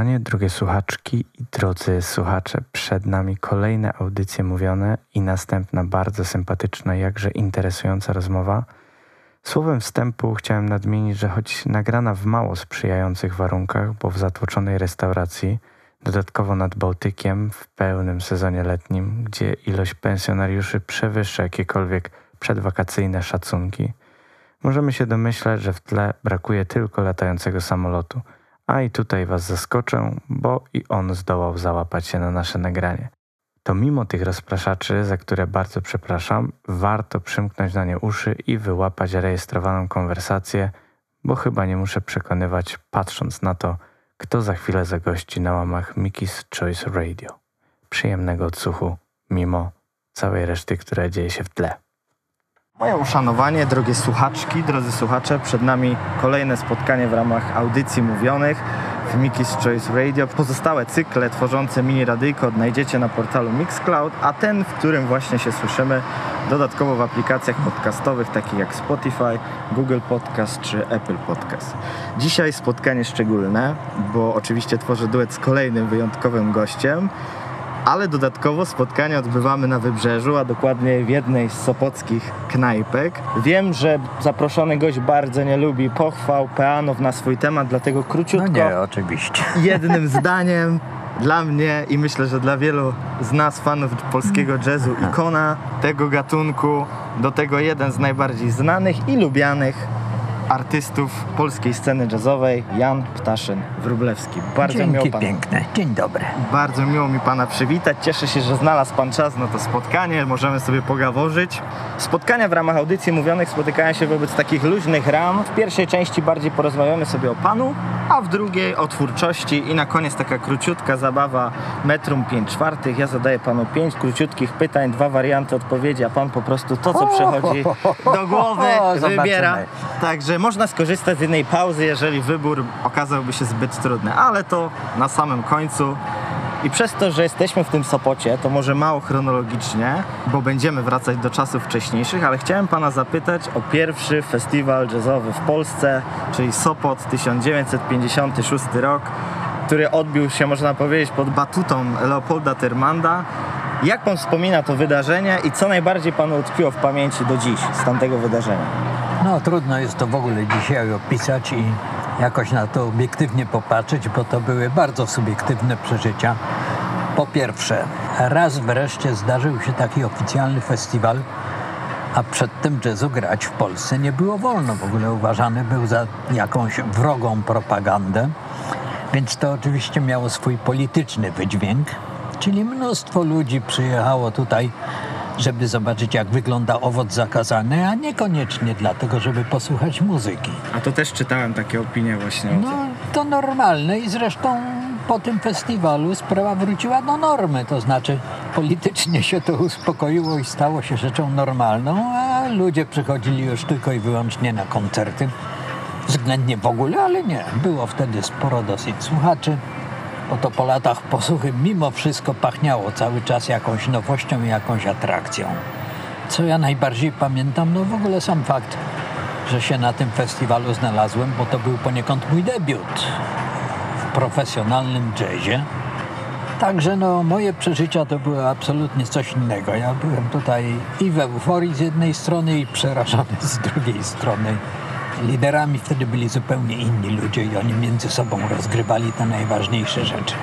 Uszanowanie, drogie słuchaczki i drodzy słuchacze, przed nami kolejne audycje mówione i następna bardzo sympatyczna, jakże interesująca rozmowa. Słowem wstępu chciałem nadmienić, że choć nagrana w mało sprzyjających warunkach, bo w zatłoczonej restauracji, dodatkowo nad Bałtykiem w pełnym sezonie letnim, gdzie ilość pensjonariuszy przewyższa jakiekolwiek przedwakacyjne szacunki, możemy się domyślać, że w tle brakuje tylko latającego samolotu – a i tutaj Was zaskoczę, bo i on zdołał załapać się na nasze nagranie. To mimo tych rozpraszaczy, za które bardzo przepraszam, warto przymknąć na nie uszy i wyłapać rejestrowaną konwersację, bo chyba nie muszę przekonywać, patrząc na to, kto za chwilę zagości na łamach Mickey's Choice Radio. Przyjemnego odsłuchu, mimo całej reszty, która dzieje się w tle. Moje uszanowanie, drogie słuchaczki, drodzy słuchacze, przed nami kolejne spotkanie w ramach audycji mówionych w Mickey's Choice Radio. Pozostałe cykle tworzące mini radyjko odnajdziecie na portalu Mixcloud, a ten, w którym właśnie się słyszymy, dodatkowo w aplikacjach podcastowych takich jak Spotify, Google Podcast czy Apple Podcast. Dzisiaj spotkanie szczególne, bo oczywiście tworzę duet z kolejnym wyjątkowym gościem ale dodatkowo spotkania odbywamy na Wybrzeżu, a dokładnie w jednej z sopockich knajpek. Wiem, że zaproszony gość bardzo nie lubi pochwał, peanów na swój temat, dlatego króciutko... No nie, oczywiście. Jednym zdaniem dla mnie i myślę, że dla wielu z nas fanów polskiego jazzu ikona tego gatunku, do tego jeden z najbardziej znanych i lubianych artystów polskiej sceny jazzowej, Jan Ptaszyn-Wróblewski. Bardzo Dzięki miło pan, piękne. Dzień dobry. Bardzo miło mi pana przywitać. Cieszę się, że znalazł pan czas na to spotkanie. Możemy sobie pogaworzyć. Spotkania w ramach audycji mówionych spotykają się wobec takich luźnych ram. W pierwszej części bardziej porozmawiamy sobie o panu, a w drugiej o twórczości i na koniec taka króciutka zabawa metrum 5 czwartych. Ja zadaję panu pięć króciutkich pytań, dwa warianty odpowiedzi, a pan po prostu to, co przychodzi do głowy, wybiera. Także można skorzystać z jednej pauzy, jeżeli wybór okazałby się zbyt trudny, ale to na samym końcu. I przez to, że jesteśmy w tym Sopocie, to może mało chronologicznie, bo będziemy wracać do czasów wcześniejszych, ale chciałem Pana zapytać o pierwszy festiwal jazzowy w Polsce, czyli Sopot 1956 rok, który odbił się, można powiedzieć, pod batutą Leopolda Tyrmanda. Jak Pan wspomina to wydarzenie i co najbardziej Panu utkwiło w pamięci do dziś z tamtego wydarzenia? No trudno jest to w ogóle dzisiaj opisać i jakoś na to obiektywnie popatrzeć, bo to były bardzo subiektywne przeżycia. Po pierwsze, raz wreszcie zdarzył się taki oficjalny festiwal, a przedtem jazzu grać w Polsce nie było wolno. W ogóle uważany był za jakąś wrogą propagandę, więc to oczywiście miało swój polityczny wydźwięk, czyli mnóstwo ludzi przyjechało tutaj żeby zobaczyć, jak wygląda owoc zakazany, a niekoniecznie dlatego, żeby posłuchać muzyki. A to też czytałem takie opinie właśnie. No, to normalne i zresztą po tym festiwalu sprawa wróciła do normy, to znaczy politycznie się to uspokoiło i stało się rzeczą normalną, a ludzie przychodzili już tylko i wyłącznie na koncerty. Względnie w ogóle, ale nie. Było wtedy sporo dosyć słuchaczy. Oto po latach posłuchy mimo wszystko pachniało cały czas jakąś nowością i jakąś atrakcją. Co ja najbardziej pamiętam, no w ogóle sam fakt, że się na tym festiwalu znalazłem, bo to był poniekąd mój debiut w profesjonalnym jazzie. Także no, moje przeżycia to były absolutnie coś innego. Ja byłem tutaj i w euforii z jednej strony i przerażony z drugiej strony liderami wtedy byli zupełnie inni ludzie i oni między sobą rozgrywali te najważniejsze rzeczy.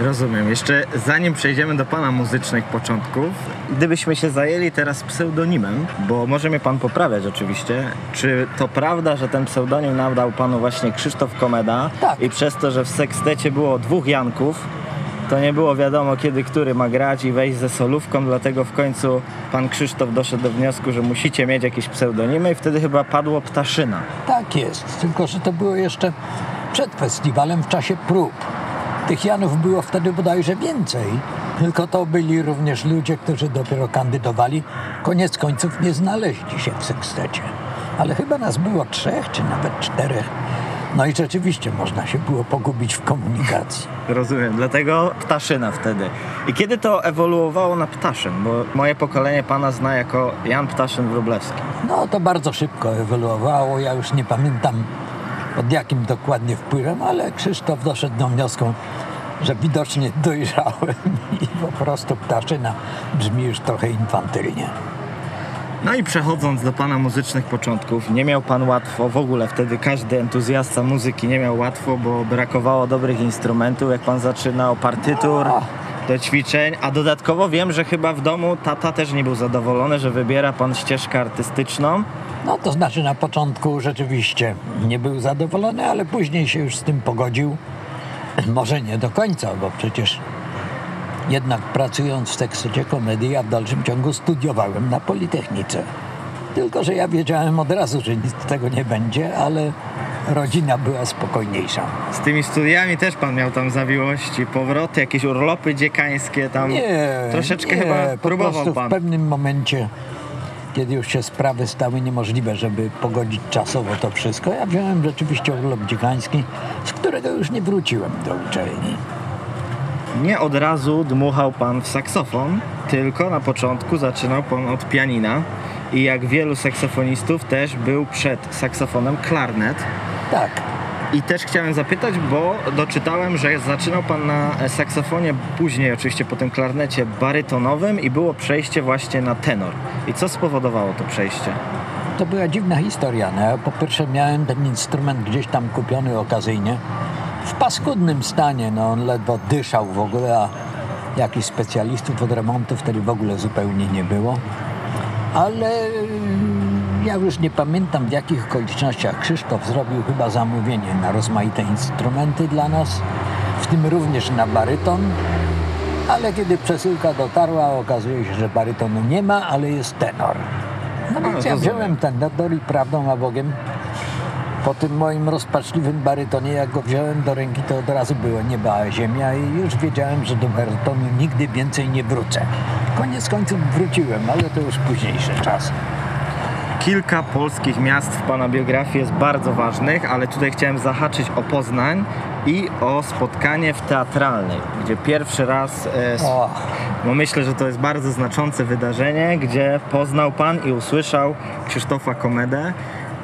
Rozumiem. Jeszcze zanim przejdziemy do Pana muzycznych początków, gdybyśmy się zajęli teraz pseudonimem, bo może mnie Pan poprawiać oczywiście, czy to prawda, że ten pseudonim nadał Panu właśnie Krzysztof Komeda tak. i przez to, że w sekstecie było dwóch Janków, to nie było wiadomo kiedy który ma grać i wejść ze solówką, dlatego w końcu pan Krzysztof doszedł do wniosku, że musicie mieć jakieś pseudonimy i wtedy chyba padło Ptaszyna. Tak jest, tylko że to było jeszcze przed festiwalem w czasie prób. Tych Janów było wtedy bodajże więcej, tylko to byli również ludzie, którzy dopiero kandydowali. Koniec końców nie znaleźli się w sekstecie. Ale chyba nas było trzech, czy nawet czterech. No i rzeczywiście można się było pogubić w komunikacji. Rozumiem, dlatego ptaszyna wtedy. I kiedy to ewoluowało na ptaszyn? Bo moje pokolenie pana zna jako Jan Ptaszyn Wróblewski. No to bardzo szybko ewoluowało. Ja już nie pamiętam pod jakim dokładnie wpływem, ale Krzysztof doszedł do wniosku, że widocznie dojrzałem i po prostu ptaszyna brzmi już trochę infantylnie. No i przechodząc do Pana muzycznych początków, nie miał Pan łatwo, w ogóle wtedy każdy entuzjasta muzyki nie miał łatwo, bo brakowało dobrych instrumentów, jak Pan zaczynał, partytur do ćwiczeń, a dodatkowo wiem, że chyba w domu tata też nie był zadowolony, że wybiera Pan ścieżkę artystyczną. No to znaczy na początku rzeczywiście nie był zadowolony, ale później się już z tym pogodził. Może nie do końca, bo przecież jednak pracując w tekstycie komedii, ja w dalszym ciągu studiowałem na Politechnice. Tylko, że ja wiedziałem od razu, że nic z tego nie będzie, ale rodzina była spokojniejsza. Z tymi studiami też Pan miał tam zawiłości, powroty, jakieś urlopy dziekańskie tam. Nie, Troszeczkę nie, chyba po próbował prostu Pan. w pewnym momencie, kiedy już się sprawy stały niemożliwe, żeby pogodzić czasowo to wszystko, ja wziąłem rzeczywiście urlop dziekański, z którego już nie wróciłem do uczelni. Nie od razu dmuchał Pan w saksofon, tylko na początku zaczynał Pan od pianina i jak wielu saksofonistów też był przed saksofonem klarnet. Tak, I też chciałem zapytać, bo doczytałem, że zaczynał Pan na saksofonie, później oczywiście po tym klarnecie barytonowym i było przejście właśnie na tenor. I co spowodowało to przejście? to była dziwna historia. No, ja po pierwsze miałem ten instrument gdzieś tam kupiony okazyjnie, w paskudnym stanie, no on ledwo dyszał w ogóle, a jakichś specjalistów od remontu wtedy w ogóle zupełnie nie było. Ale mm, ja już nie pamiętam w jakich okolicznościach Krzysztof zrobił chyba zamówienie na rozmaite instrumenty dla nas, w tym również na baryton. Ale kiedy przesyłka dotarła, okazuje się, że barytonu nie ma, ale jest tenor. No więc ja wziąłem ten tenor i prawdą a Bogiem po tym moim rozpaczliwym barytonie, jak go wziąłem do ręki, to od razu było nieba a ziemia i już wiedziałem, że do barytonu nigdy więcej nie wrócę. Koniec końców wróciłem, ale to już późniejszy czas. Kilka polskich miast w Pana biografii jest bardzo ważnych, ale tutaj chciałem zahaczyć o Poznań i o spotkanie w teatralnej, gdzie pierwszy raz, e, no myślę, że to jest bardzo znaczące wydarzenie, gdzie poznał Pan i usłyszał Krzysztofa Komedę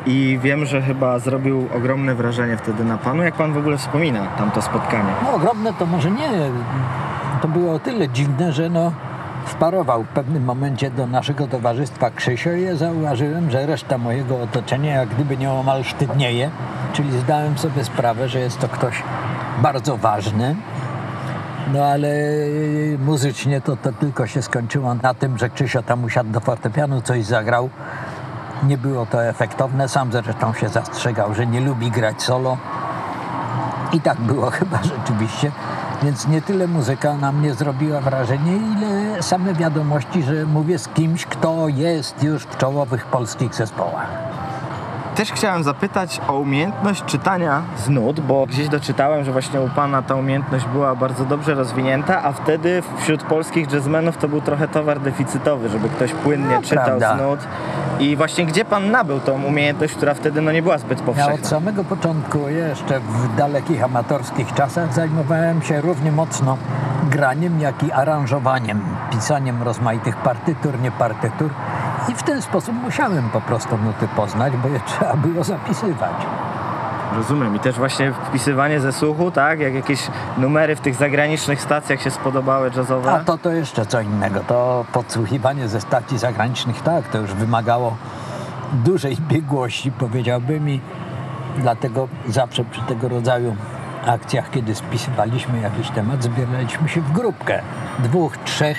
i wiem, że chyba zrobił ogromne wrażenie wtedy na Panu. Jak Pan w ogóle wspomina tamto spotkanie? no ogromne to może nie. To było o tyle dziwne, że no wparował w pewnym momencie do naszego towarzystwa Krzysio i ja zauważyłem, że reszta mojego otoczenia jak gdyby nieomal sztywnieje. Czyli zdałem sobie sprawę, że jest to ktoś bardzo ważny. No ale muzycznie to, to tylko się skończyło na tym, że Krzysio tam usiadł do fortepianu, coś zagrał. Nie było to efektowne. Sam zresztą się zastrzegał, że nie lubi grać solo. I tak było chyba rzeczywiście. Więc nie tyle muzyka na mnie zrobiła wrażenie, ile same wiadomości, że mówię z kimś, kto jest już w czołowych polskich zespołach. Też chciałem zapytać o umiejętność czytania z nut, bo gdzieś doczytałem, że właśnie u Pana ta umiejętność była bardzo dobrze rozwinięta, a wtedy wśród polskich jazzmenów to był trochę towar deficytowy, żeby ktoś płynnie No, czytał prawda. z nut. I właśnie gdzie Pan nabył tą umiejętność, która wtedy no nie była zbyt Ja powszechna? od samego początku, jeszcze w dalekich amatorskich czasach, zajmowałem się równie mocno graniem, jak i aranżowaniem, pisaniem rozmaitych partytur, nie partytur. I w ten sposób musiałem po prostu nuty poznać, bo je trzeba było zapisywać. Rozumiem. I też właśnie wpisywanie ze słuchu, tak? Jak jakieś numery w tych zagranicznych stacjach się spodobały jazzowe. A to to jeszcze co innego. To podsłuchiwanie ze stacji zagranicznych, tak, to już wymagało dużej biegłości, powiedziałbym i dlatego zawsze przy tego rodzaju akcjach, kiedy spisywaliśmy jakiś temat, zbieraliśmy się w grupkę dwóch, trzech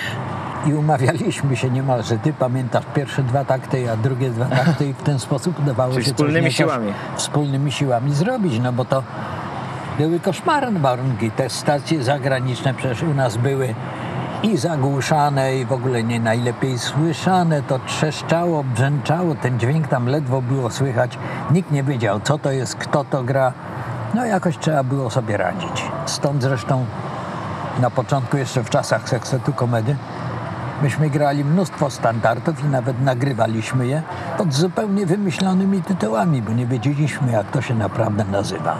i umawialiśmy się niemalże, ty pamiętasz pierwsze dwa takty, a drugie dwa takty i w ten sposób udawało Czyli się wspólnymi siłami. wspólnymi siłami zrobić, no bo to były koszmarne warunki. Te stacje zagraniczne przecież u nas były i zagłuszane i w ogóle nie najlepiej słyszane. To trzeszczało, brzęczało, ten dźwięk tam ledwo było słychać. Nikt nie wiedział, co to jest, kto to gra. No jakoś trzeba było sobie radzić. Stąd zresztą na początku, jeszcze w czasach seksetu komedy, myśmy grali mnóstwo standardów i nawet nagrywaliśmy je pod zupełnie wymyślonymi tytułami, bo nie wiedzieliśmy, jak to się naprawdę nazywa.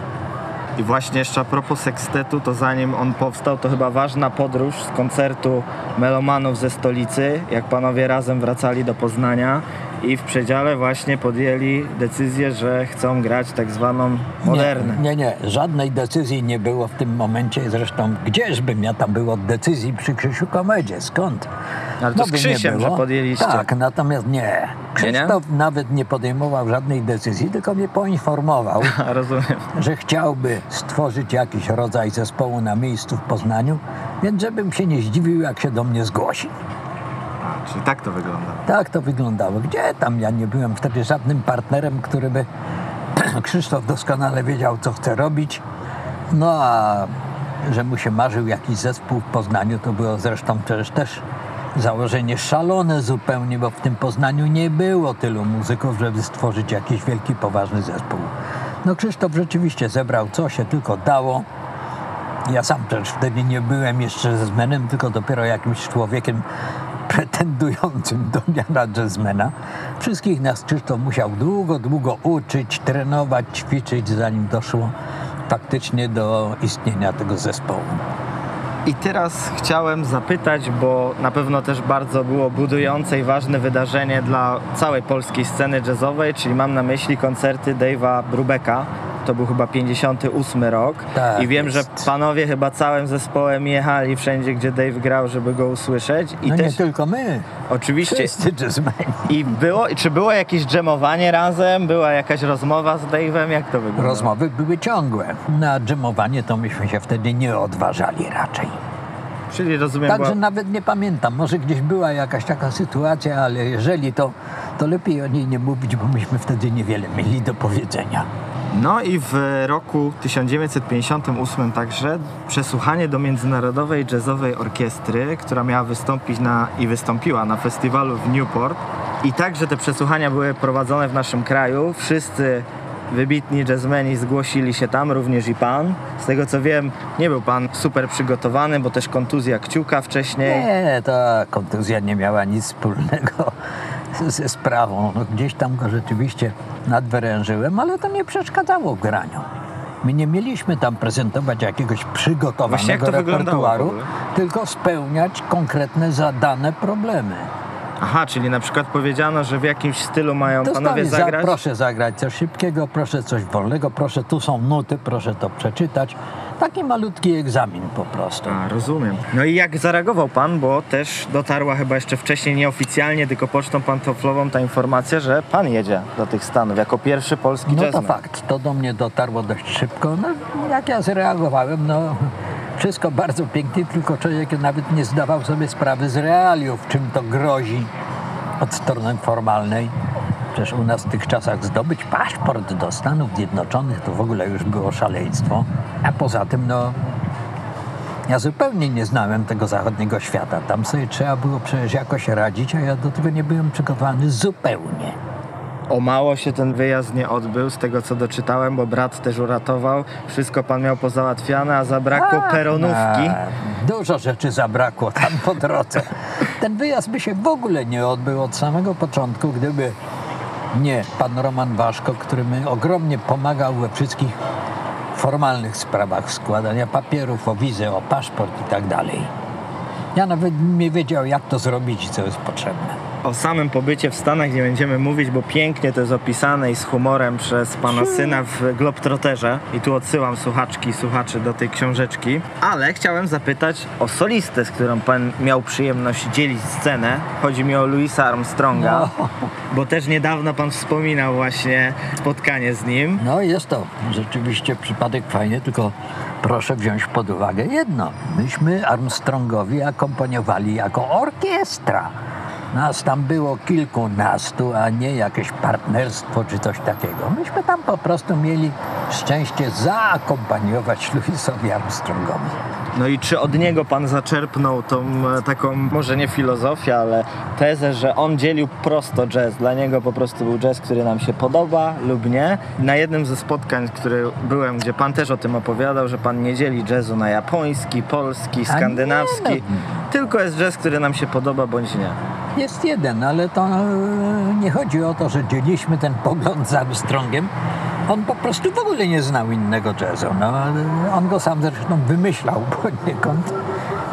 I właśnie jeszcze a propos sekstetu, to zanim on powstał, to chyba ważna podróż z koncertu melomanów ze stolicy, jak panowie razem wracali do Poznania i w przedziale właśnie podjęli decyzję, że chcą grać tak zwaną modernę. Nie, nie, nie, żadnej decyzji nie było w tym momencie. Zresztą gdzieżbym ja tam był od decyzji przy Krzysiu Komedzie? Skąd? Ale to z by nie Krzysiem, że podjęliście. Tak, natomiast nie. Nie, nie? Krzysztof nawet nie podejmował żadnej decyzji, tylko mnie poinformował, że chciałby stworzyć jakiś rodzaj zespołu na miejscu w Poznaniu, więc żebym się nie zdziwił, jak się do mnie zgłosi. Czyli tak to wygląda. Tak to wyglądało. Gdzie tam ja nie byłem wtedy żadnym partnerem, który by Krzysztof doskonale wiedział, co chce robić. No a że mu się marzył jakiś zespół w Poznaniu, to było zresztą przecież też założenie szalone zupełnie, bo w tym Poznaniu nie było tylu muzyków, żeby stworzyć jakiś wielki, poważny zespół. No Krzysztof rzeczywiście zebrał co się tylko dało. Ja sam przecież wtedy nie byłem jeszcze jazzmenem, tylko dopiero jakimś człowiekiem pretendującym do miana jazzmena. Wszystkich nas Krzysztof musiał długo, długo uczyć, trenować, ćwiczyć, zanim doszło faktycznie do istnienia tego zespołu. I teraz chciałem zapytać, bo na pewno też bardzo było budujące i ważne wydarzenie dla całej polskiej sceny jazzowej, czyli mam na myśli koncerty Dave'a Brubeka. To był chyba 58 rok. Tak I wiem, że jest. panowie chyba całym zespołem jechali wszędzie, gdzie Dave grał, żeby go usłyszeć. I No też nie tylko my, oczywiście. wszyscy. I było, czy było jakieś dżemowanie razem? Była jakaś rozmowa z Dave'em? Jak to wyglądało? Rozmowy były ciągłe. Na dżemowanie to myśmy się wtedy nie odważali raczej. Czyli rozumiem, Także była... nawet nie pamiętam. Może gdzieś była jakaś taka sytuacja, ale jeżeli to, to lepiej o niej nie mówić, bo myśmy wtedy niewiele mieli do powiedzenia. No i w roku 1958 także przesłuchanie do Międzynarodowej Jazzowej Orkiestry, która miała wystąpić na, i wystąpiła na festiwalu w Newport. I także te przesłuchania były prowadzone w naszym kraju. Wszyscy wybitni jazzmeni zgłosili się tam, również i pan. Z tego co wiem, nie był pan super przygotowany, bo też kontuzja kciuka wcześniej. Nie, ta kontuzja nie miała nic wspólnego ze sprawą. No, gdzieś tam go rzeczywiście nadwyrężyłem, ale to nie przeszkadzało w graniu. My nie mieliśmy tam prezentować jakiegoś Właśnie jak przygotowanego w repertuaru, tylko spełniać konkretne zadane problemy. Aha, czyli na przykład powiedziano, że w jakimś stylu mają panowie Dostali za, zagrać. proszę zagrać coś szybkiego, proszę coś wolnego, proszę tu są nuty, proszę to przeczytać. Taki malutki egzamin po prostu. A, rozumiem. No i jak zareagował pan, bo też dotarła chyba jeszcze wcześniej nieoficjalnie, tylko pocztą pantoflową ta informacja, że pan jedzie do tych Stanów jako pierwszy polski No to jazzman. fakt, to do mnie dotarło dość szybko. No, jak ja zareagowałem, no wszystko bardzo pięknie, tylko człowiek nawet nie zdawał sobie sprawy z realiów, czym to grozi od strony formalnej. Przecież u nas w tych czasach zdobyć paszport do Stanów Zjednoczonych to w ogóle już było szaleństwo. A poza tym, no, ja zupełnie nie znałem tego zachodniego świata. Tam sobie trzeba było przecież jakoś radzić, a ja do tego nie byłem przygotowany zupełnie. O mało się ten wyjazd nie odbył, z tego co doczytałem, bo brat też uratował. Wszystko pan miał pozałatwiane, a zabrakło A, peronówki. a, Dużo rzeczy zabrakło tam po drodze. Ten wyjazd by się w ogóle nie odbył od samego początku, gdyby nie pan Roman Waszko, który mi ogromnie pomagał we wszystkich formalnych sprawach składania papierów o wizę, o paszport i tak dalej. Ja nawet nie wiedział, jak to zrobić i co jest potrzebne. O samym pobycie w Stanach nie będziemy mówić, bo pięknie to jest opisane i z humorem przez pana syna w Globetrotterze. I tu odsyłam słuchaczki i słuchaczy do tej książeczki. Ale chciałem zapytać o solistę, z którą pan miał przyjemność dzielić scenę. Chodzi mi o Louisa Armstronga, No. bo też niedawno pan wspominał właśnie spotkanie z nim. No jest to rzeczywiście przypadek fajny, tylko proszę wziąć pod uwagę jedno. Myśmy Armstrongowi akompaniowali jako orkiestra. Nas tam było kilkunastu, a nie jakieś partnerstwo czy coś takiego. Myśmy tam po prostu mieli szczęście zaakompaniować Louisowi Armstrongowi. No i czy od niego pan zaczerpnął tą e, taką, może nie filozofię, ale tezę, że on dzielił prosto jazz. Dla niego po prostu był jazz, który nam się podoba lub nie. Na jednym ze spotkań, które byłem, gdzie pan też o tym opowiadał, że pan nie dzieli jazzu na japoński, polski, A nie, skandynawski. no. Tylko jest jazz, który nam się podoba bądź nie. Jest jeden, ale to e, nie chodzi o to, że dzieliliśmy ten pogląd z Armstrongiem, On po prostu w ogóle nie znał innego jazzu. No, on go sam zresztą wymyślał poniekąd.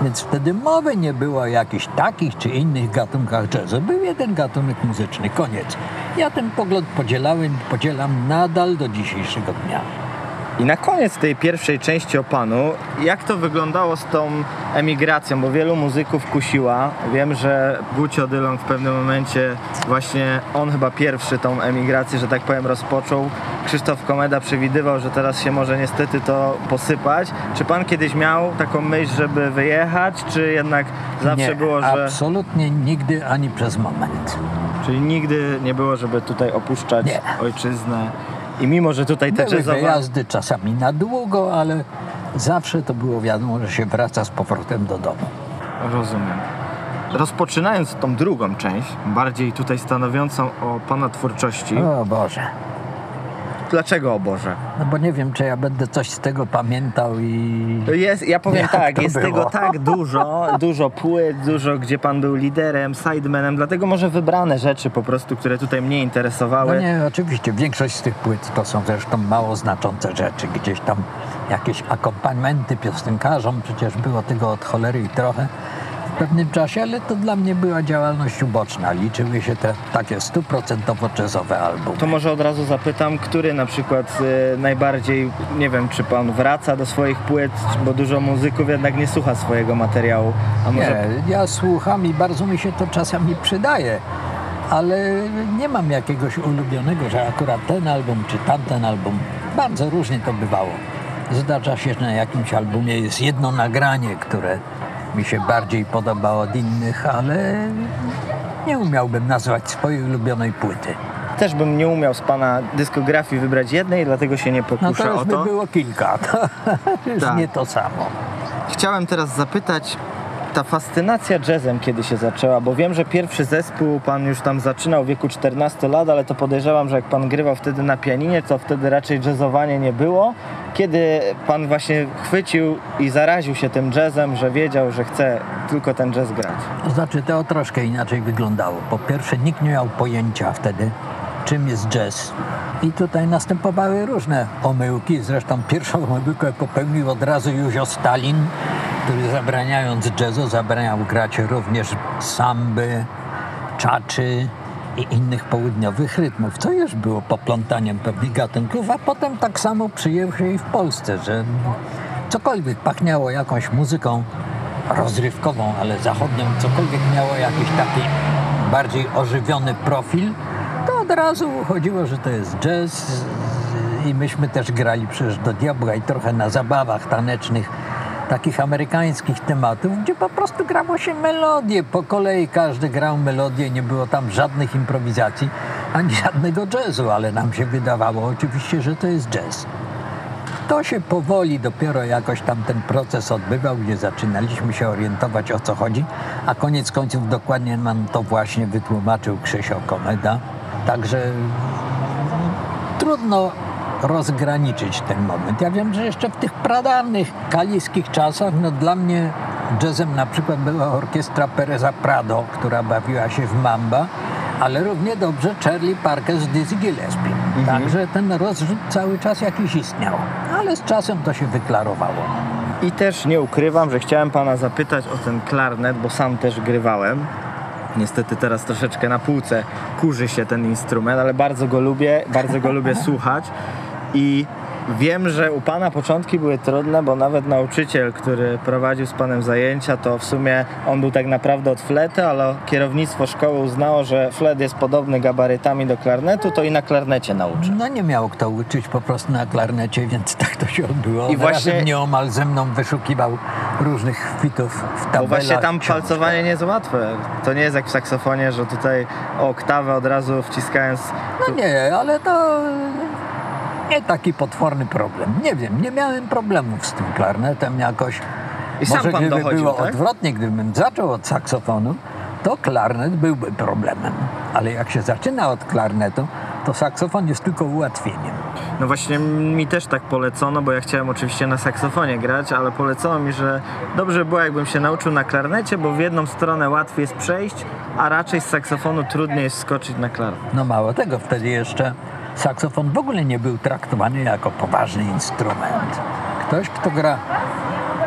Więc wtedy mowy nie było o jakichś takich czy innych gatunkach jazzu. Był jeden gatunek muzyczny, koniec. Ja ten pogląd podzielałem, podzielam nadal do dzisiejszego dnia. I na koniec tej pierwszej części o panu, jak to wyglądało z tą emigracją, bo wielu muzyków kusiła. Wiem, że Gucio Dylon w pewnym momencie właśnie on chyba pierwszy tą emigrację, że tak powiem, rozpoczął. Krzysztof Komeda przewidywał, że teraz się może niestety to posypać. Czy pan kiedyś miał taką myśl, żeby wyjechać, czy jednak zawsze nie, było, że... absolutnie nigdy ani przez moment. Czyli nigdy nie było, żeby tutaj opuszczać Nie. ojczyznę. I mimo, że tutaj te Były wyjazdy czasami na długo, ale zawsze to było wiadomo, że się wraca z powrotem do domu. Rozumiem. Rozpoczynając tą drugą część, bardziej tutaj stanowiącą o Pana twórczości, O Boże. Dlaczego o Boże? No bo nie wiem, czy ja będę coś z tego pamiętał i... Jest, ja powiem tak, jest było? tego tak dużo, dużo płyt, dużo gdzie Pan był liderem, sidemanem, dlatego może wybrane rzeczy po prostu, które tutaj mnie interesowały. No nie, oczywiście, większość z tych płyt to są zresztą mało znaczące rzeczy. Gdzieś tam jakieś akompaniamenty piosenkarzom, przecież było tego od cholery i trochę pewnym czasie, ale to dla mnie była działalność uboczna. Liczyły się te takie stuprocentowo jazzowe albumy. To może od razu zapytam, który na przykład y, najbardziej, nie wiem, czy Pan wraca do swoich płyt, bo dużo muzyków jednak nie słucha swojego materiału, a może Nie, ja słucham i bardzo mi się to czasami przydaje, ale nie mam jakiegoś ulubionego, że akurat ten album czy tamten album. Bardzo różnie to bywało. Zdarza się, że na jakimś albumie jest jedno nagranie, które mi się bardziej podoba od innych, ale nie umiałbym nazwać swojej ulubionej płyty. też bym nie umiał z Pana dyskografii wybrać jednej, dlatego się nie No pokuszę to o już by to. było kilka. To Tak. nie to samo. Chciałem teraz zapytać, ta fascynacja jazzem kiedy się zaczęła, bo wiem, że pierwszy zespół Pan już tam zaczynał w wieku 14 lat, ale to podejrzewam, że jak Pan grywał wtedy na pianinie, to wtedy raczej jazzowanie nie było. Kiedy Pan właśnie chwycił i zaraził się tym jazzem, że wiedział, że chce tylko ten jazz grać? To znaczy, to troszkę inaczej wyglądało. Po pierwsze, nikt nie miał pojęcia wtedy, czym jest jazz. I tutaj następowały różne omyłki. Zresztą pierwszą omyłkę popełnił od razu Józio Stalin, który zabraniając jazzu, zabraniał grać również samby, czaczy i innych południowych rytmów, co już było poplątaniem pewnych gatunków, a potem tak samo przyjęło się i w Polsce, że cokolwiek pachniało jakąś muzyką rozrywkową, ale zachodnią, cokolwiek miało jakiś taki bardziej ożywiony profil, to od razu chodziło, że to jest jazz. I myśmy też grali przecież do diabła i trochę na zabawach tanecznych takich amerykańskich tematów, gdzie po prostu grało się melodie. Po kolei każdy grał melodię, nie było tam żadnych improwizacji, ani żadnego jazzu, ale nam się wydawało oczywiście, że to jest jazz. To się powoli dopiero jakoś tam ten proces odbywał, gdzie zaczynaliśmy się orientować o co chodzi, a koniec końców dokładnie nam to właśnie wytłumaczył Krzysio Komeda. Także trudno rozgraniczyć ten moment. Ja wiem, że jeszcze w tych pradawnych kaliskich czasach, no dla mnie jazzem na przykład była orkiestra Pereza Prado, która bawiła się w Mamba, ale równie dobrze Charlie Parker z Dizzy Gillespie. Także ten rozrzut cały czas jakiś istniał, ale z czasem to się wyklarowało. I też nie ukrywam, że chciałem Pana zapytać o ten klarnet, bo sam też grywałem. Niestety teraz troszeczkę na półce kurzy się ten instrument, ale bardzo go lubię, bardzo go lubię słuchać. I wiem, że u Pana początki były trudne, bo nawet nauczyciel, który prowadził z Panem zajęcia, to w sumie on był tak naprawdę od flety, ale kierownictwo szkoły uznało, że flet jest podobny gabarytami do klarnetu, to i na klarnecie nauczy. No nie miał kto uczyć po prostu na klarnecie, więc tak to się odbyło. I właśnie nieomal ze mną wyszukiwał różnych chwitów w tabelach. Bo właśnie tam palcowanie nie jest łatwe. To nie jest jak w saksofonie, że tutaj oktawę od razu wciskając No nie, ale to nie taki potworny problem. Nie wiem, nie miałem problemów z tym klarnetem jakoś. I sam Może gdyby dochodził, było tak? odwrotnie, gdybym zaczął od saksofonu, to klarnet byłby problemem. Ale jak się zaczyna od klarnetu, to saksofon jest tylko ułatwieniem. No właśnie mi też tak polecono, bo ja chciałem oczywiście na saksofonie grać, ale polecono mi, że dobrze było jakbym się nauczył na klarnecie, bo w jedną stronę łatwiej jest przejść, a raczej z saksofonu trudniej jest skoczyć na klarnet. No mało tego, wtedy jeszcze saksofon w ogóle nie był traktowany jako poważny instrument. Ktoś, kto gra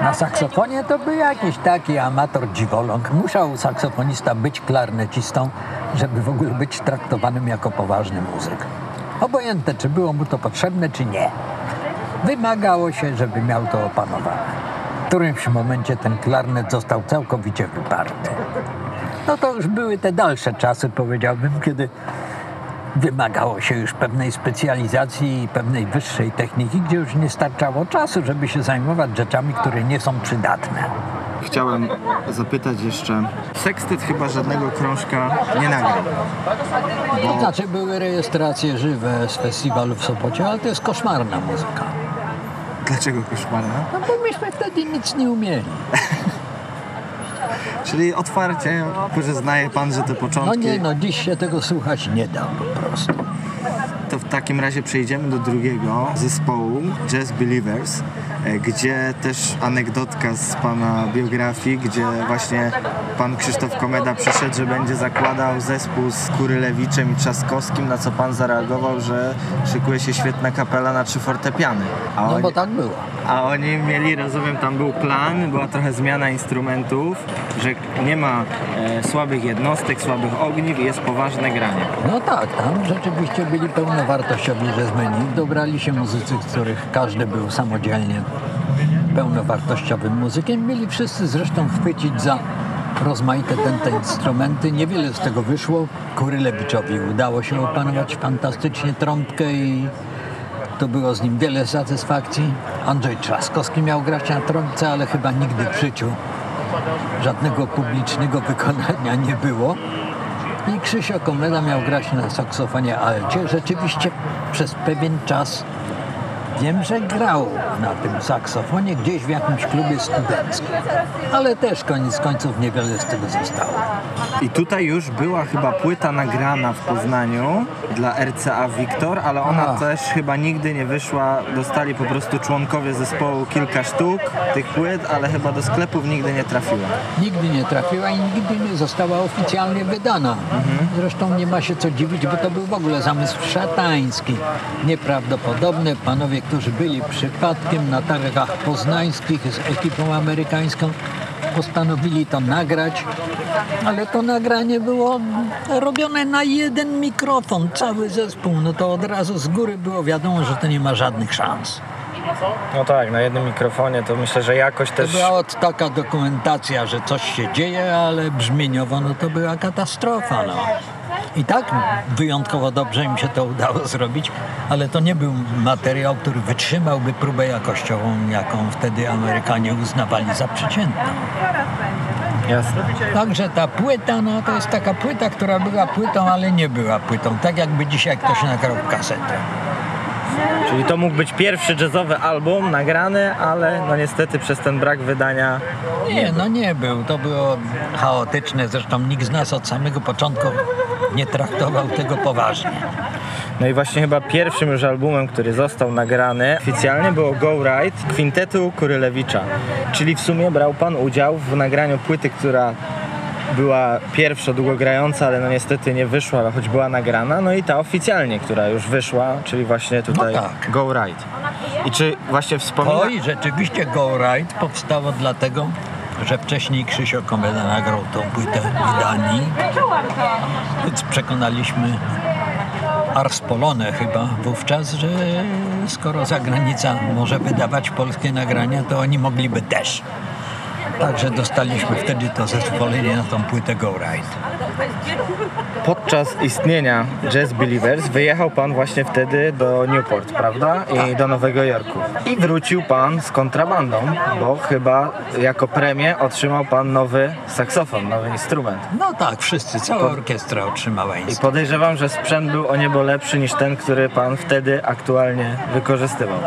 na saksofonie, to był jakiś taki amator dziwoląg. Musiał saksofonista być klarnecistą, żeby w ogóle być traktowanym jako poważny muzyk. Obojętne, czy było mu to potrzebne, czy nie. Wymagało się, żeby miał to opanowane. W którymś momencie ten klarnet został całkowicie wyparty. No to już były te dalsze czasy, powiedziałbym, kiedy wymagało się już pewnej specjalizacji i pewnej wyższej techniki, gdzie już nie starczało czasu, żeby się zajmować rzeczami, które nie są przydatne. Chciałem zapytać jeszcze. Sextet chyba żadnego krążka nie nagrał. To znaczy były rejestracje żywe z festiwalu w Sopocie, ale to jest koszmarna muzyka. Dlaczego koszmarna? No bo myśmy wtedy nic nie umieli. Czyli otwarcie przyznaje pan, że te No początki. nie, no dziś się tego słuchać nie da po prostu. To w takim razie przejdziemy do drugiego zespołu, Jazz Believers, e, gdzie też anegdotka z pana biografii, gdzie właśnie pan Krzysztof Komeda przyszedł, że będzie zakładał zespół z Kurylewiczem i Trzaskowskim, na co pan zareagował, że szykuje się świetna kapela na trzy fortepiany. A No oni, bo tak było. a oni mieli, rozumiem, tam był plan, była trochę zmiana instrumentów, że nie ma e, słabych jednostek, słabych ogniw i jest poważne granie. No tak, tam rzeczywiście byli pełnowartościowi jazzmeni. Dobrali się muzycy, których każdy był samodzielnie pełnowartościowym muzykiem. Mieli wszyscy zresztą chwycić za rozmaite te instrumenty. Niewiele z tego wyszło. Kurylewiczowi udało się opanować fantastycznie trąbkę i to było z nim wiele satysfakcji. Andrzej Trzaskowski miał grać na trąbce, ale chyba nigdy w życiu żadnego publicznego wykonania nie było. I Krzysio Komeda miał grać na saksofonie alcie. Rzeczywiście przez pewien czas wiem, że grał na tym saksofonie gdzieś w jakimś klubie studenckim. Ale też koniec końców niewiele z tego zostało. I tutaj już była chyba płyta nagrana w Poznaniu dla RCA Wiktor, ale ona też chyba nigdy nie wyszła. Dostali po prostu członkowie zespołu kilka sztuk tych płyt, ale chyba do sklepów nigdy nie trafiła. Nigdy nie trafiła i nigdy nie została oficjalnie wydana. Zresztą nie ma się co dziwić, bo to był w ogóle zamysł szatański. Nieprawdopodobne. Panowie, którzy byli przypadkiem na targach poznańskich z ekipą amerykańską, postanowili to nagrać, ale to nagranie było robione na jeden mikrofon, cały zespół. No to od razu z góry było wiadomo, że to nie ma żadnych szans. No tak, na jednym mikrofonie to myślę, że jakoś To była od taka dokumentacja, że coś się dzieje, ale brzmieniowo no to była katastrofa. No. I tak wyjątkowo dobrze im się to udało zrobić, ale to nie był materiał, który wytrzymałby próbę jakościową, jaką wtedy Amerykanie uznawali za przeciętną. Jasne. Także ta płyta, no to jest taka płyta, która była płytą, ale nie była płytą. Tak jakby dzisiaj ktoś nagrał kasetę. Czyli to mógł być pierwszy jazzowy album nagrany, ale no niestety przez ten brak wydania Nie, no nie był. To było chaotyczne. Zresztą nikt z nas od samego początku nie traktował tego poważnie. No i właśnie chyba pierwszym już albumem, który został nagrany oficjalnie było Go Right kwintetu Kurylewicza. Czyli w sumie brał pan udział w nagraniu płyty, która była pierwsza długogrająca, ale no niestety nie wyszła, ale choć była nagrana. No i ta oficjalnie, która już wyszła, czyli właśnie tutaj No tak. Go Right. I czy właśnie wspomina... Oj, rzeczywiście Go Right powstało dlatego, że wcześniej Krzysio Komeda nagrał tą płytę w Danii. Więc przekonaliśmy Ars Polone chyba wówczas, że skoro zagranica może wydawać polskie nagrania, to oni mogliby też. Także dostaliśmy wtedy to zezwolenie na tą płytę Go Right. Podczas istnienia Jazz Believers wyjechał pan właśnie wtedy do Newport, prawda? I do Nowego Jorku. I wrócił pan z kontrabandą, bo chyba jako premię otrzymał pan nowy saksofon, nowy instrument. No tak, wszyscy, cała orkiestra otrzymała I instrument. podejrzewam, że sprzęt był o niebo lepszy niż ten, który pan wtedy aktualnie wykorzystywał.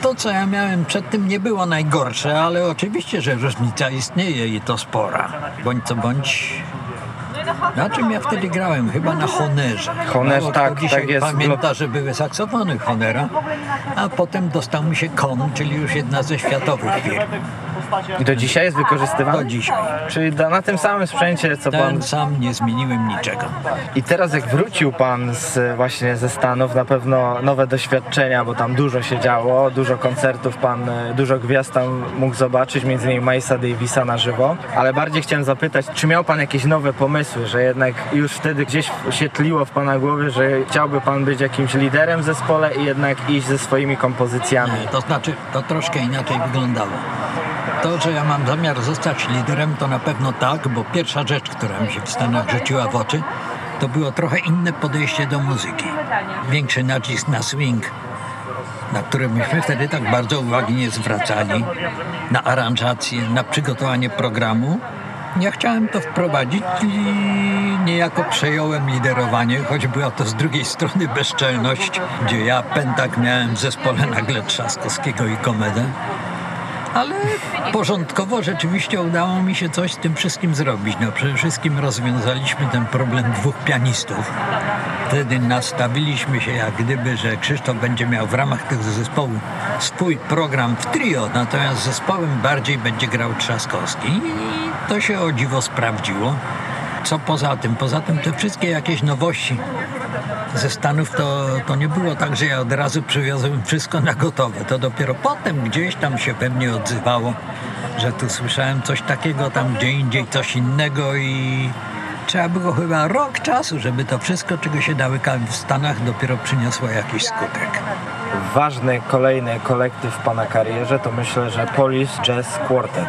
To, co ja miałem przedtem, nie było najgorsze, ale oczywiście, że różnica istnieje i to spora. Bądź co bądź. Na czym ja wtedy grałem? Chyba na Honerze. Honer, Mało tak, dzisiaj tak jest. Pamięta, że były saksofony Honera, a potem dostał mi się Kon, czyli już jedna ze światowych firm. I do dzisiaj jest wykorzystywany? Do dzisiaj. Czyli do, na tym samym sprzęcie, co pan... Ten sam nie zmieniłem niczego. I teraz jak wrócił pan z, właśnie ze Stanów, na pewno nowe doświadczenia, bo tam dużo się działo, dużo koncertów pan, e, dużo gwiazd tam mógł zobaczyć, między innymi Milesa Davisa na żywo. Ale bardziej chciałem zapytać, czy miał pan jakieś nowe pomysły, że jednak już wtedy gdzieś się tliło w pana głowie, że chciałby pan być jakimś liderem w zespole i jednak iść ze swoimi kompozycjami? To znaczy, to troszkę inaczej wyglądało. To, że ja mam zamiar zostać liderem, to na pewno tak, bo pierwsza rzecz, która mi się w Stanach rzuciła w oczy, to było trochę inne podejście do muzyki. Większy nacisk na swing, na który myśmy wtedy tak bardzo uwagi nie zwracali, na aranżację, na przygotowanie programu. Ja chciałem to wprowadzić i niejako przejąłem liderowanie, choć była to z drugiej strony bezczelność, gdzie ja pętak miałem w zespole nagle Trzaskowskiego i Komedę. Ale porządkowo rzeczywiście udało mi się coś z tym wszystkim zrobić. No przede wszystkim rozwiązaliśmy ten problem dwóch pianistów. Wtedy nastawiliśmy się jak gdyby, że Krzysztof będzie miał w ramach tego zespołu swój program w trio, natomiast zespołem bardziej będzie grał Trzaskowski i to się o dziwo sprawdziło. Co poza tym? Poza tym te wszystkie jakieś nowości ze Stanów to, to nie było tak, że ja od razu przywiozłem wszystko na gotowe. To dopiero potem gdzieś tam się we mnie odzywało, że tu słyszałem coś takiego, tam gdzie indziej coś innego i trzeba było chyba rok czasu, żeby to wszystko, czego się dałykałem w Stanach, dopiero przyniosło jakiś skutek. Ważny kolejny kolektyw pana karierze to myślę, że Police Jazz Quartet.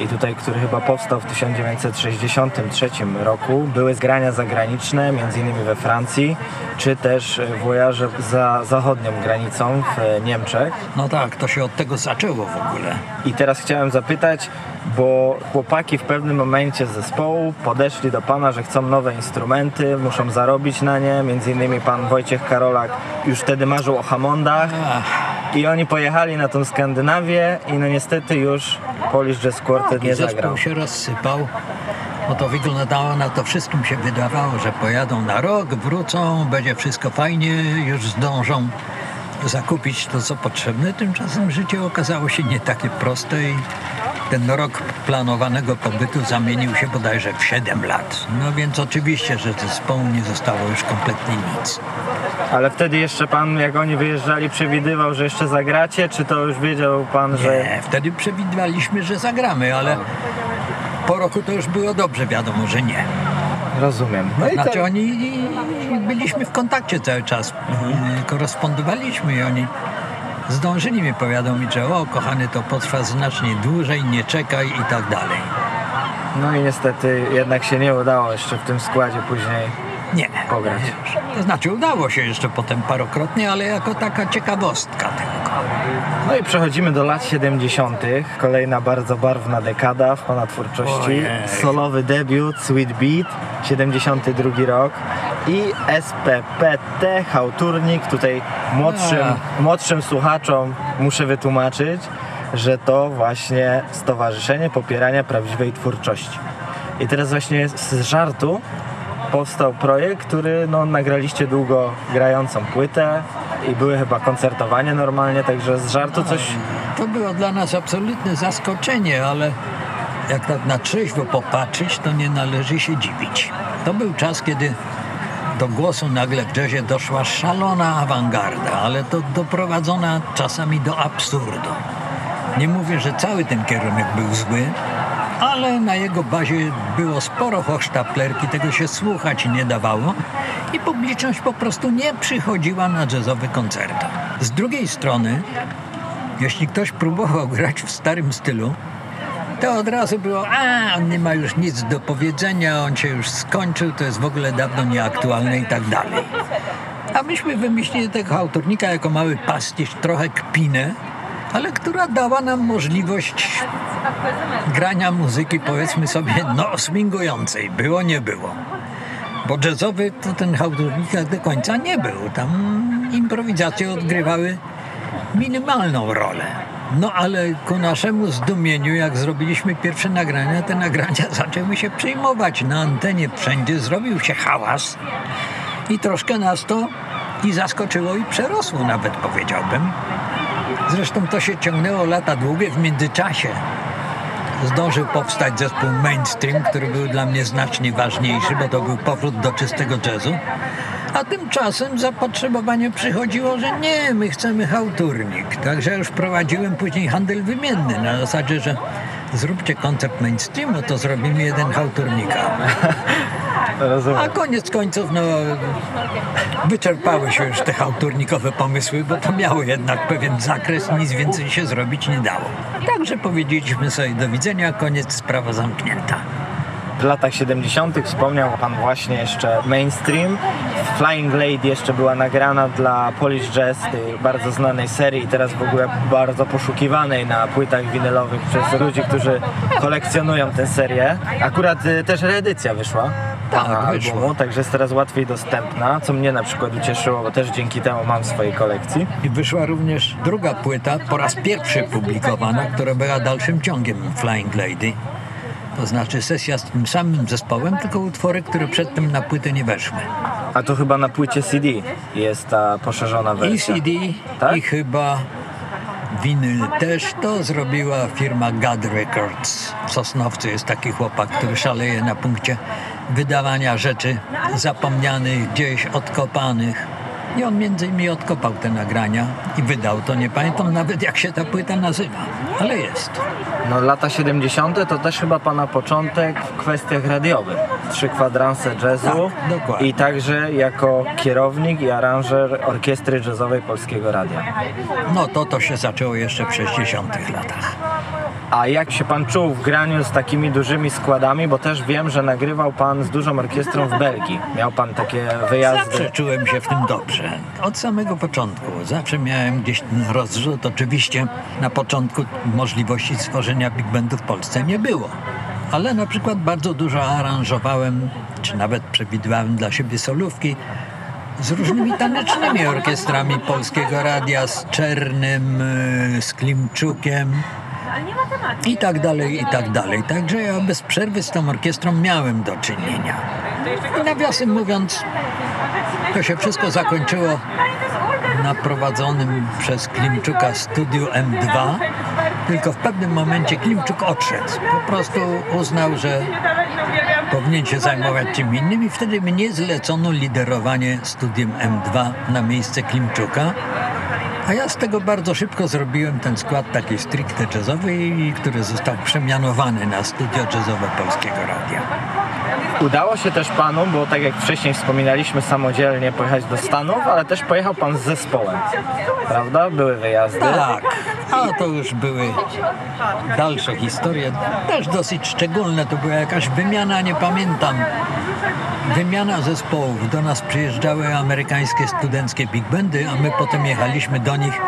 I tutaj, który chyba powstał w 1963 roku, były zgrania zagraniczne, innymi we Francji, czy też wojaże za zachodnią granicą w Niemczech. No tak, to się od tego zaczęło w ogóle. I teraz chciałem zapytać, bo chłopaki w pewnym momencie z zespołu podeszli do pana, że chcą nowe instrumenty, muszą zarobić na nie. Innymi pan Wojciech Karolak już wtedy marzył o Hammondach. I oni pojechali na tą Skandynawię i no niestety już Polish Jazz Quartet I nie zespół zagrał. się rozsypał. Bo to wyglądało na to wszystkim się wydawało, że pojadą na rok, wrócą, będzie wszystko fajnie, już zdążą zakupić to, co potrzebne. Tymczasem życie okazało się nie takie proste i ten rok planowanego pobytu zamienił się bodajże w 7 lat. No więc oczywiście, że zespołu nie zostało już kompletnie nic. Ale wtedy jeszcze pan, jak oni wyjeżdżali, przewidywał, że jeszcze zagracie, czy to już wiedział pan, że... Nie, wtedy przewidywaliśmy, że zagramy, ale po roku to już było dobrze wiadomo, że nie. Rozumiem. No i Znaczy tak- oni byliśmy w kontakcie cały czas, Mhm. korespondowaliśmy i oni zdążyli mi powiadomić, że o kochany to potrwa znacznie dłużej, nie czekaj i tak dalej. No i niestety jednak się nie udało jeszcze w tym składzie później Nie. pograć. To znaczy udało się jeszcze potem parokrotnie, ale jako taka ciekawostka tylko. No i przechodzimy do lat 70. Kolejna bardzo barwna dekada w pana twórczości. Ojej. Solowy debiut Sweet Beat, 72 rok. I SPPT Hałturnik. Tutaj młodszym, młodszym słuchaczom muszę wytłumaczyć, że to właśnie Stowarzyszenie Popierania Prawdziwej Twórczości. I teraz właśnie z żartu powstał projekt, który no, nagraliście długo grającą płytę i były chyba koncertowanie normalnie, także z żartu coś... To było dla nas absolutne zaskoczenie, ale jak tak na trzeźwo popatrzeć, to nie należy się dziwić. To był czas, kiedy do głosu nagle w jazzie doszła szalona awangarda, ale to doprowadzona czasami do absurdu. Nie mówię, że cały ten kierunek był zły, ale na jego bazie było sporo hochsztaplerki, tego się słuchać nie dawało i publiczność po prostu nie przychodziła na jazzowe koncerty. Z drugiej strony, jeśli ktoś próbował grać w starym stylu, to od razu było, a on nie ma już nic do powiedzenia, on się już skończył, to jest w ogóle dawno nieaktualne i tak dalej. A myśmy wymyślili tego autornika jako mały pastisz, trochę kpinę, ale która dała nam możliwość grania muzyki, powiedzmy sobie, no swingującej. Było, nie było. Bo jazzowy to ten autornik do końca nie był. Tam improwizacje odgrywały minimalną rolę. No ale ku naszemu zdumieniu, jak zrobiliśmy pierwsze nagrania, te nagrania zaczęły się przyjmować na antenie wszędzie, zrobił się hałas i troszkę nas to i zaskoczyło i przerosło nawet powiedziałbym. Zresztą to się ciągnęło lata długie w międzyczasie. zdążył powstać zespół Mainstream, który był dla mnie znacznie ważniejszy, bo to był powrót do czystego jazzu. A tymczasem zapotrzebowanie przychodziło, że nie, my chcemy hałturnik. Także już prowadziłem później handel wymienny na zasadzie, że zróbcie koncert mainstreamu, to zrobimy jeden hałturnika. A koniec końców, no, wyczerpały się już te hałturnikowe pomysły, bo to miało jednak pewien zakres, nic więcej się zrobić nie dało. Także powiedzieliśmy sobie do widzenia, koniec, sprawa zamknięta. W latach 70. wspomniał Pan właśnie jeszcze mainstream. Flying Lady jeszcze była nagrana dla Polish Jazz, tej bardzo znanej serii i teraz w ogóle bardzo poszukiwanej na płytach winylowych przez ludzi, którzy kolekcjonują tę serię. Akurat y, też reedycja wyszła. Tak, albumu, także jest teraz łatwiej dostępna, co mnie na przykład ucieszyło, bo też dzięki temu mam w swojej kolekcji. I wyszła również druga płyta, po raz pierwszy publikowana, która była dalszym ciągiem Flying Lady. To znaczy sesja z tym samym zespołem, tylko utwory, które przedtem na płytę nie weszły. A to chyba na płycie CD jest ta poszerzona I wersja. CD, Tak? i chyba winyl też to zrobiła firma God Records. W Sosnowcu jest taki chłopak, który szaleje na punkcie wydawania rzeczy zapomnianych, gdzieś odkopanych. I on między innymi odkopał te nagrania i wydał to. Nie pamiętam nawet jak się ta płyta nazywa, ale jest. No lata 70. to też chyba pana początek w kwestiach radiowych. Trzy kwadranse jazzu Tak, dokładnie. i także jako kierownik i aranżer orkiestry jazzowej Polskiego Radia. No to to się zaczęło jeszcze w 60 latach. A jak się pan czuł w graniu z takimi dużymi składami, bo też wiem, że nagrywał pan z dużą orkiestrą w Belgii. Miał pan takie wyjazdy. Zawsze czułem się w tym dobrze. Od samego początku. Zawsze miałem gdzieś ten rozrzut. Oczywiście na początku możliwości stworzenia big bandu w Polsce nie było. Ale na przykład bardzo dużo aranżowałem, czy nawet przewidywałem dla siebie solówki z różnymi tanecznymi orkiestrami Polskiego Radia, z Czernym, y, z Klimczukiem i tak dalej, i tak dalej. Także ja bez przerwy z tą orkiestrą miałem do czynienia. I nawiasem mówiąc, to się wszystko zakończyło na prowadzonym przez Klimczuka studiu M2. Tylko w pewnym momencie Klimczuk odszedł. Po prostu uznał, że powinien się zajmować czym innym i wtedy mnie zlecono liderowanie studiem M2 na miejsce Klimczuka. A ja z tego bardzo szybko zrobiłem ten skład taki stricte jazzowy, który został przemianowany na studio jazzowe Polskiego Radia. Udało się też panu, bo tak jak wcześniej wspominaliśmy, samodzielnie pojechać do Stanów, ale też pojechał pan z zespołem. Prawda? Były wyjazdy. Tak, a to już były dalsze historie, też dosyć szczególne. To była jakaś wymiana, nie pamiętam. Wymiana zespołów. Do nas przyjeżdżały amerykańskie studenckie big bandy, a my potem jechaliśmy do nich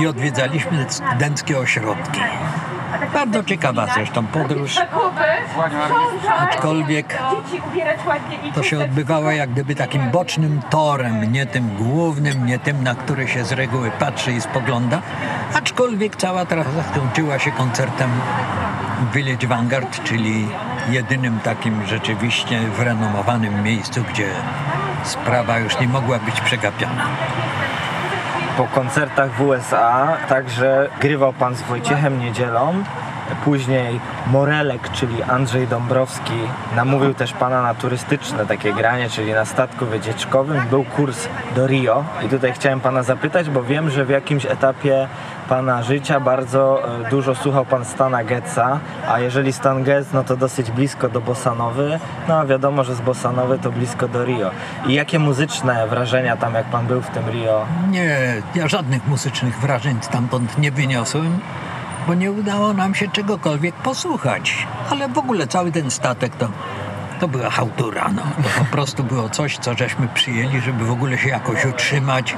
i odwiedzaliśmy studenckie ośrodki. Bardzo ciekawa zresztą podróż, aczkolwiek to się odbywało jak gdyby takim bocznym torem, nie tym głównym, nie tym, na który się z reguły patrzy i spogląda, aczkolwiek cała trasa skończyła się koncertem w Village Vanguard, czyli jedynym takim rzeczywiście wyrenomowanym miejscu, gdzie sprawa już nie mogła być przegapiona. Po koncertach w USA także grywał pan z Wojciechem Niedzielą. Później Morelek, czyli Andrzej Dąbrowski, namówił też pana na turystyczne takie granie, czyli na statku wycieczkowym. Był kurs do Rio i tutaj chciałem pana zapytać, bo wiem, że w jakimś etapie pana życia bardzo e, dużo słuchał pan Stana Getza, a jeżeli Stan Getz, no to dosyć blisko do Bossanowy, no a wiadomo, że z Bossanowy to blisko do Rio. I jakie muzyczne wrażenia tam, jak pan był w tym Rio, Nie, ja żadnych muzycznych wrażeń stamtąd nie wyniosłem, bo nie udało nam się czegokolwiek posłuchać. Ale w ogóle cały ten statek to, to była chałtura. No. To po prostu było coś, co żeśmy przyjęli, żeby w ogóle się jakoś utrzymać.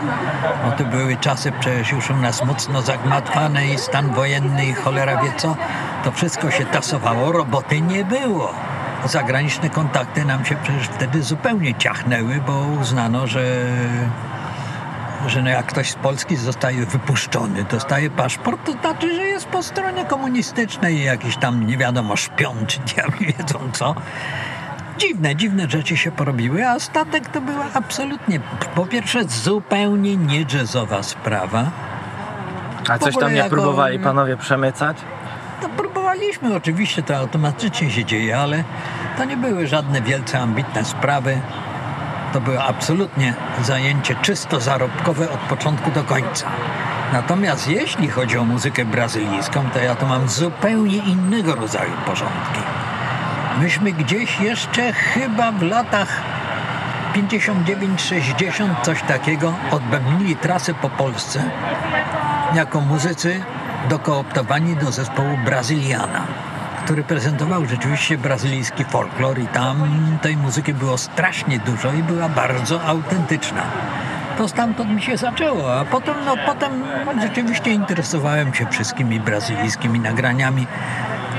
Bo to były czasy przecież już u nas mocno zagmatwane i stan wojenny i cholera wie co. To wszystko się tasowało, roboty nie było. Zagraniczne kontakty nam się przecież wtedy zupełnie ciachnęły, bo uznano, że że no jak ktoś z Polski zostaje wypuszczony, dostaje paszport, to znaczy, że jest po stronie komunistycznej i jakiś tam nie wiadomo szpion czy diabli wiedzą co. Dziwne, dziwne rzeczy się porobiły, a statek to była absolutnie, po pierwsze zupełnie nie jazzowa sprawa. A coś tam nie próbowali panowie przemycać? No, próbowali graliśmy, oczywiście to automatycznie się dzieje, ale to nie były żadne wielce ambitne sprawy. To było absolutnie zajęcie czysto zarobkowe od początku do końca. Natomiast jeśli chodzi o muzykę brazylijską, to ja to mam zupełnie innego rodzaju porządki. Myśmy gdzieś jeszcze chyba w latach 59-60 coś takiego odbębnili trasę po Polsce jako muzycy dokooptowani do zespołu Brazyliana, który prezentował rzeczywiście brazylijski folklor i tam tej muzyki było strasznie dużo i była bardzo autentyczna. To stamtąd mi się zaczęło, a potem, no, potem rzeczywiście interesowałem się wszystkimi brazylijskimi nagraniami,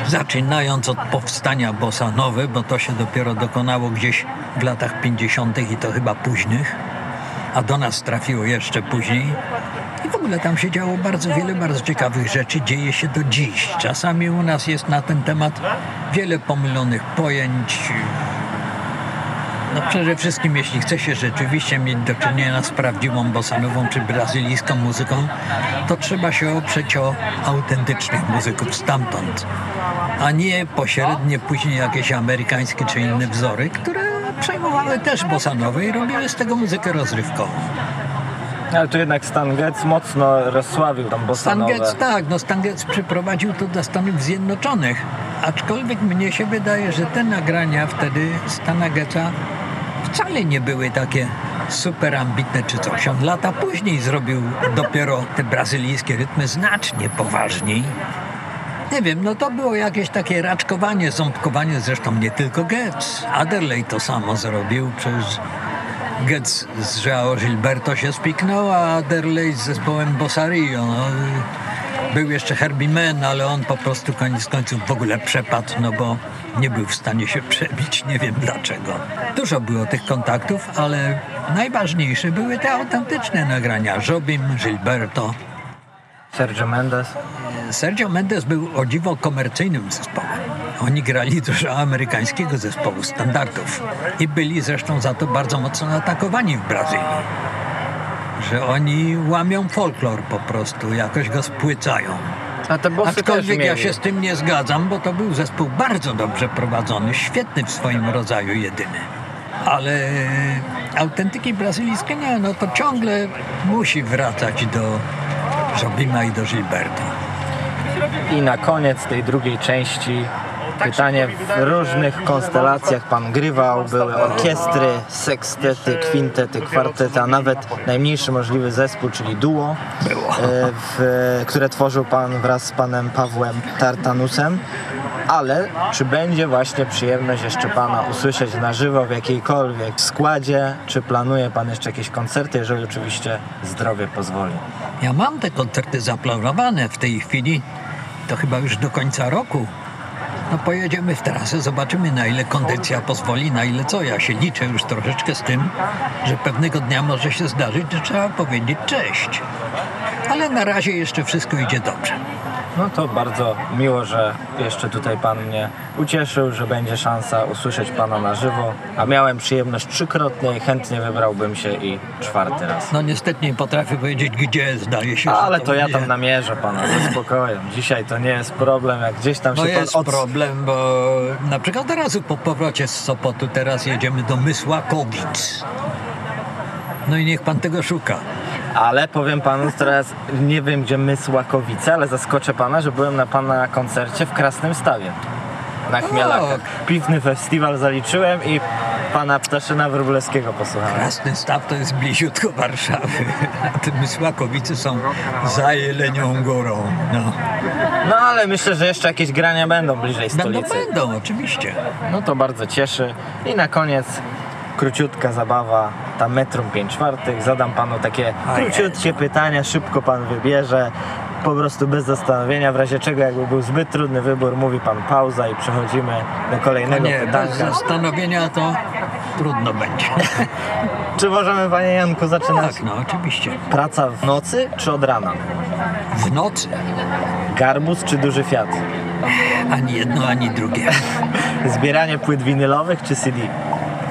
zaczynając od powstania bossa nowy, bo to się dopiero dokonało gdzieś w latach 50. i to chyba późnych, a do nas trafiło jeszcze później. I w ogóle tam się działo bardzo wiele bardzo ciekawych rzeczy, dzieje się do dziś. Czasami u nas jest na ten temat wiele pomylonych pojęć. No przede wszystkim, jeśli chce się rzeczywiście mieć do czynienia z prawdziwą bosanową czy brazylijską muzyką, to trzeba się oprzeć o autentycznych muzyków stamtąd, a nie pośrednie później jakieś amerykańskie czy inne wzory, które przejmowały też bosanowe i robiły z tego muzykę rozrywkową. Ale tu jednak Stan Getz mocno rozsławił tam Stan bossanowe. Getz, tak, no Stan Getz przyprowadził to do Stanów Zjednoczonych, aczkolwiek mnie się wydaje, że te nagrania wtedy Stana Getza wcale nie były takie super ambitne czy coś. On lata później zrobił dopiero te brazylijskie rytmy znacznie poważniej. Nie wiem, no to było jakieś takie raczkowanie, ząbkowanie, zresztą nie tylko Getz. Adderley to samo zrobił, przecież Getz z Joao Gilberto się spiknął, a Adderley z zespołem Bossario. No, był jeszcze Herbie Mann, ale on po prostu koniec końców w ogóle przepadł, no bo nie był w stanie się przebić, nie wiem dlaczego. Dużo było tych kontaktów, ale najważniejsze były te autentyczne nagrania. Jobim, Gilberto. Sergio Mendes. Sergio Mendes był o dziwo komercyjnym zespołem. Oni grali dużo amerykańskiego zespołu standardów i byli zresztą za to bardzo mocno atakowani w Brazylii. Że oni łamią folklor po prostu, jakoś go spłycają. A te bossy Aczkolwiek ja się z tym nie zgadzam, bo to był zespół bardzo dobrze prowadzony, świetny w swoim rodzaju, jedyny. Ale autentyki brazylijskie nie, no to ciągle musi wracać do Jobima i do Gilberto. I na koniec tej drugiej części pytanie w różnych konstelacjach pan grywał, były orkiestry, sekstety, kwintety, kwartety, a nawet najmniejszy możliwy zespół, czyli duo, e, w, które tworzył pan wraz z panem Pawłem Tartanusem. Ale czy będzie właśnie przyjemność jeszcze pana usłyszeć na żywo w jakiejkolwiek składzie? Czy planuje pan jeszcze jakieś koncerty, jeżeli oczywiście zdrowie pozwoli? Ja mam te koncerty zaplanowane w tej chwili, to chyba już do końca roku. No pojedziemy w trasę, zobaczymy na ile kondycja pozwoli, na ile co. Ja się liczę już troszeczkę z tym, że pewnego dnia może się zdarzyć, że trzeba powiedzieć cześć. Ale na razie jeszcze wszystko idzie dobrze. No to bardzo miło, że jeszcze tutaj Pan mnie ucieszył, że będzie szansa usłyszeć Pana na żywo. A miałem przyjemność trzykrotnie i chętnie wybrałbym się i czwarty raz. No niestety nie potrafię powiedzieć gdzie, zdaje się, Ale to ja będzie- tam namierzę Pana ze spokojem. Dzisiaj to nie jest problem, jak gdzieś tam się No Pan jest od... problem, bo na przykład teraz po powrocie z Sopotu teraz jedziemy do Mysłakowic. No i niech pan tego szuka. Ale powiem Panu teraz, nie wiem gdzie Mysłakowice, ale zaskoczę Pana, że byłem na Pana koncercie w Krasnym Stawie. Na Chmielakach. Piwny festiwal zaliczyłem i Pana Ptaszyna Wróblewskiego posłuchałem. Krasny Staw to jest bliziutko Warszawy, a te Mysłakowice są za Jelenią Górą. No. No ale myślę, że jeszcze jakieś grania będą bliżej Będą, stolicy. będą, oczywiście. No to bardzo cieszy. I na koniec króciutka zabawa, ta metrum 5 czwartych. Zadam panu takie króciutkie pytania, szybko pan wybierze. Po prostu bez zastanowienia, w razie czego jakby był zbyt trudny wybór, mówi pan pauza i przechodzimy do kolejnego nie, bez pytanka. zastanowienia to trudno będzie. Czy możemy panie Janku zaczynać? Tak, no oczywiście. Praca w nocy czy od rana? W nocy Garbus czy duży Fiat? ani jedno, ani drugie. Zbieranie płyt winylowych czy CD?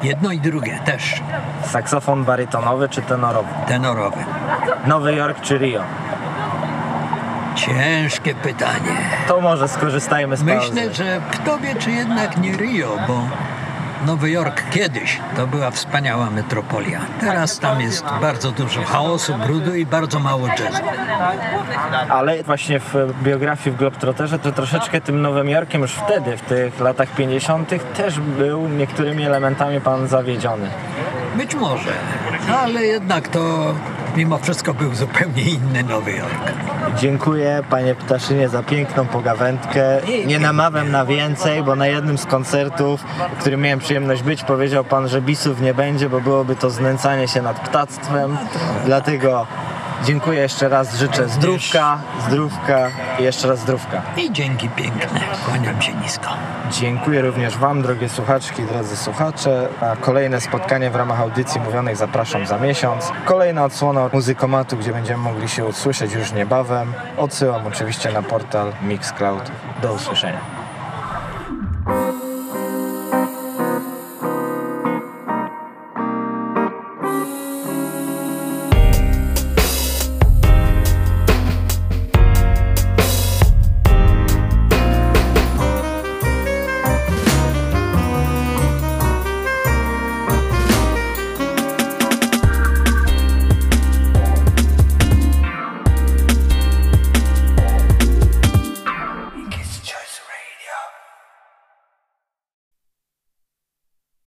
Jedno i drugie też. Saksofon barytonowy czy tenorowy? Tenorowe. Nowy Jork czy Rio? Ciężkie pytanie. To może skorzystajmy z pauzy. Myślę, że kto wie, czy jednak nie Rio, bo Nowy Jork kiedyś to była wspaniała metropolia. Teraz tam jest bardzo dużo chaosu, brudu i bardzo mało jazzu. Ale właśnie w biografii w Globetrotterze to troszeczkę tym Nowym Jorkiem już wtedy, w tych latach 50. też był niektórymi elementami pan zawiedziony. Być może, ale jednak to mimo wszystko był zupełnie inny Nowy Jork. Dziękuję panie Ptaszynie za piękną pogawędkę. Nie namawiam na więcej, bo na jednym z koncertów, w którym miałem przyjemność być, powiedział pan, że bisów nie będzie, bo byłoby to znęcanie się nad ptactwem. Dlatego dziękuję jeszcze raz, życzę zdrówka, zdrówka i jeszcze raz zdrówka. I dzięki piękne. Kłaniam się nisko. Dziękuję również Wam, drogie słuchaczki, drodzy słuchacze. Na kolejne spotkanie w ramach audycji mówionych zapraszam za miesiąc. Kolejna odsłona muzykomatu, gdzie będziemy mogli się usłyszeć już niebawem. Odsyłam oczywiście na portal Mixcloud. Do usłyszenia.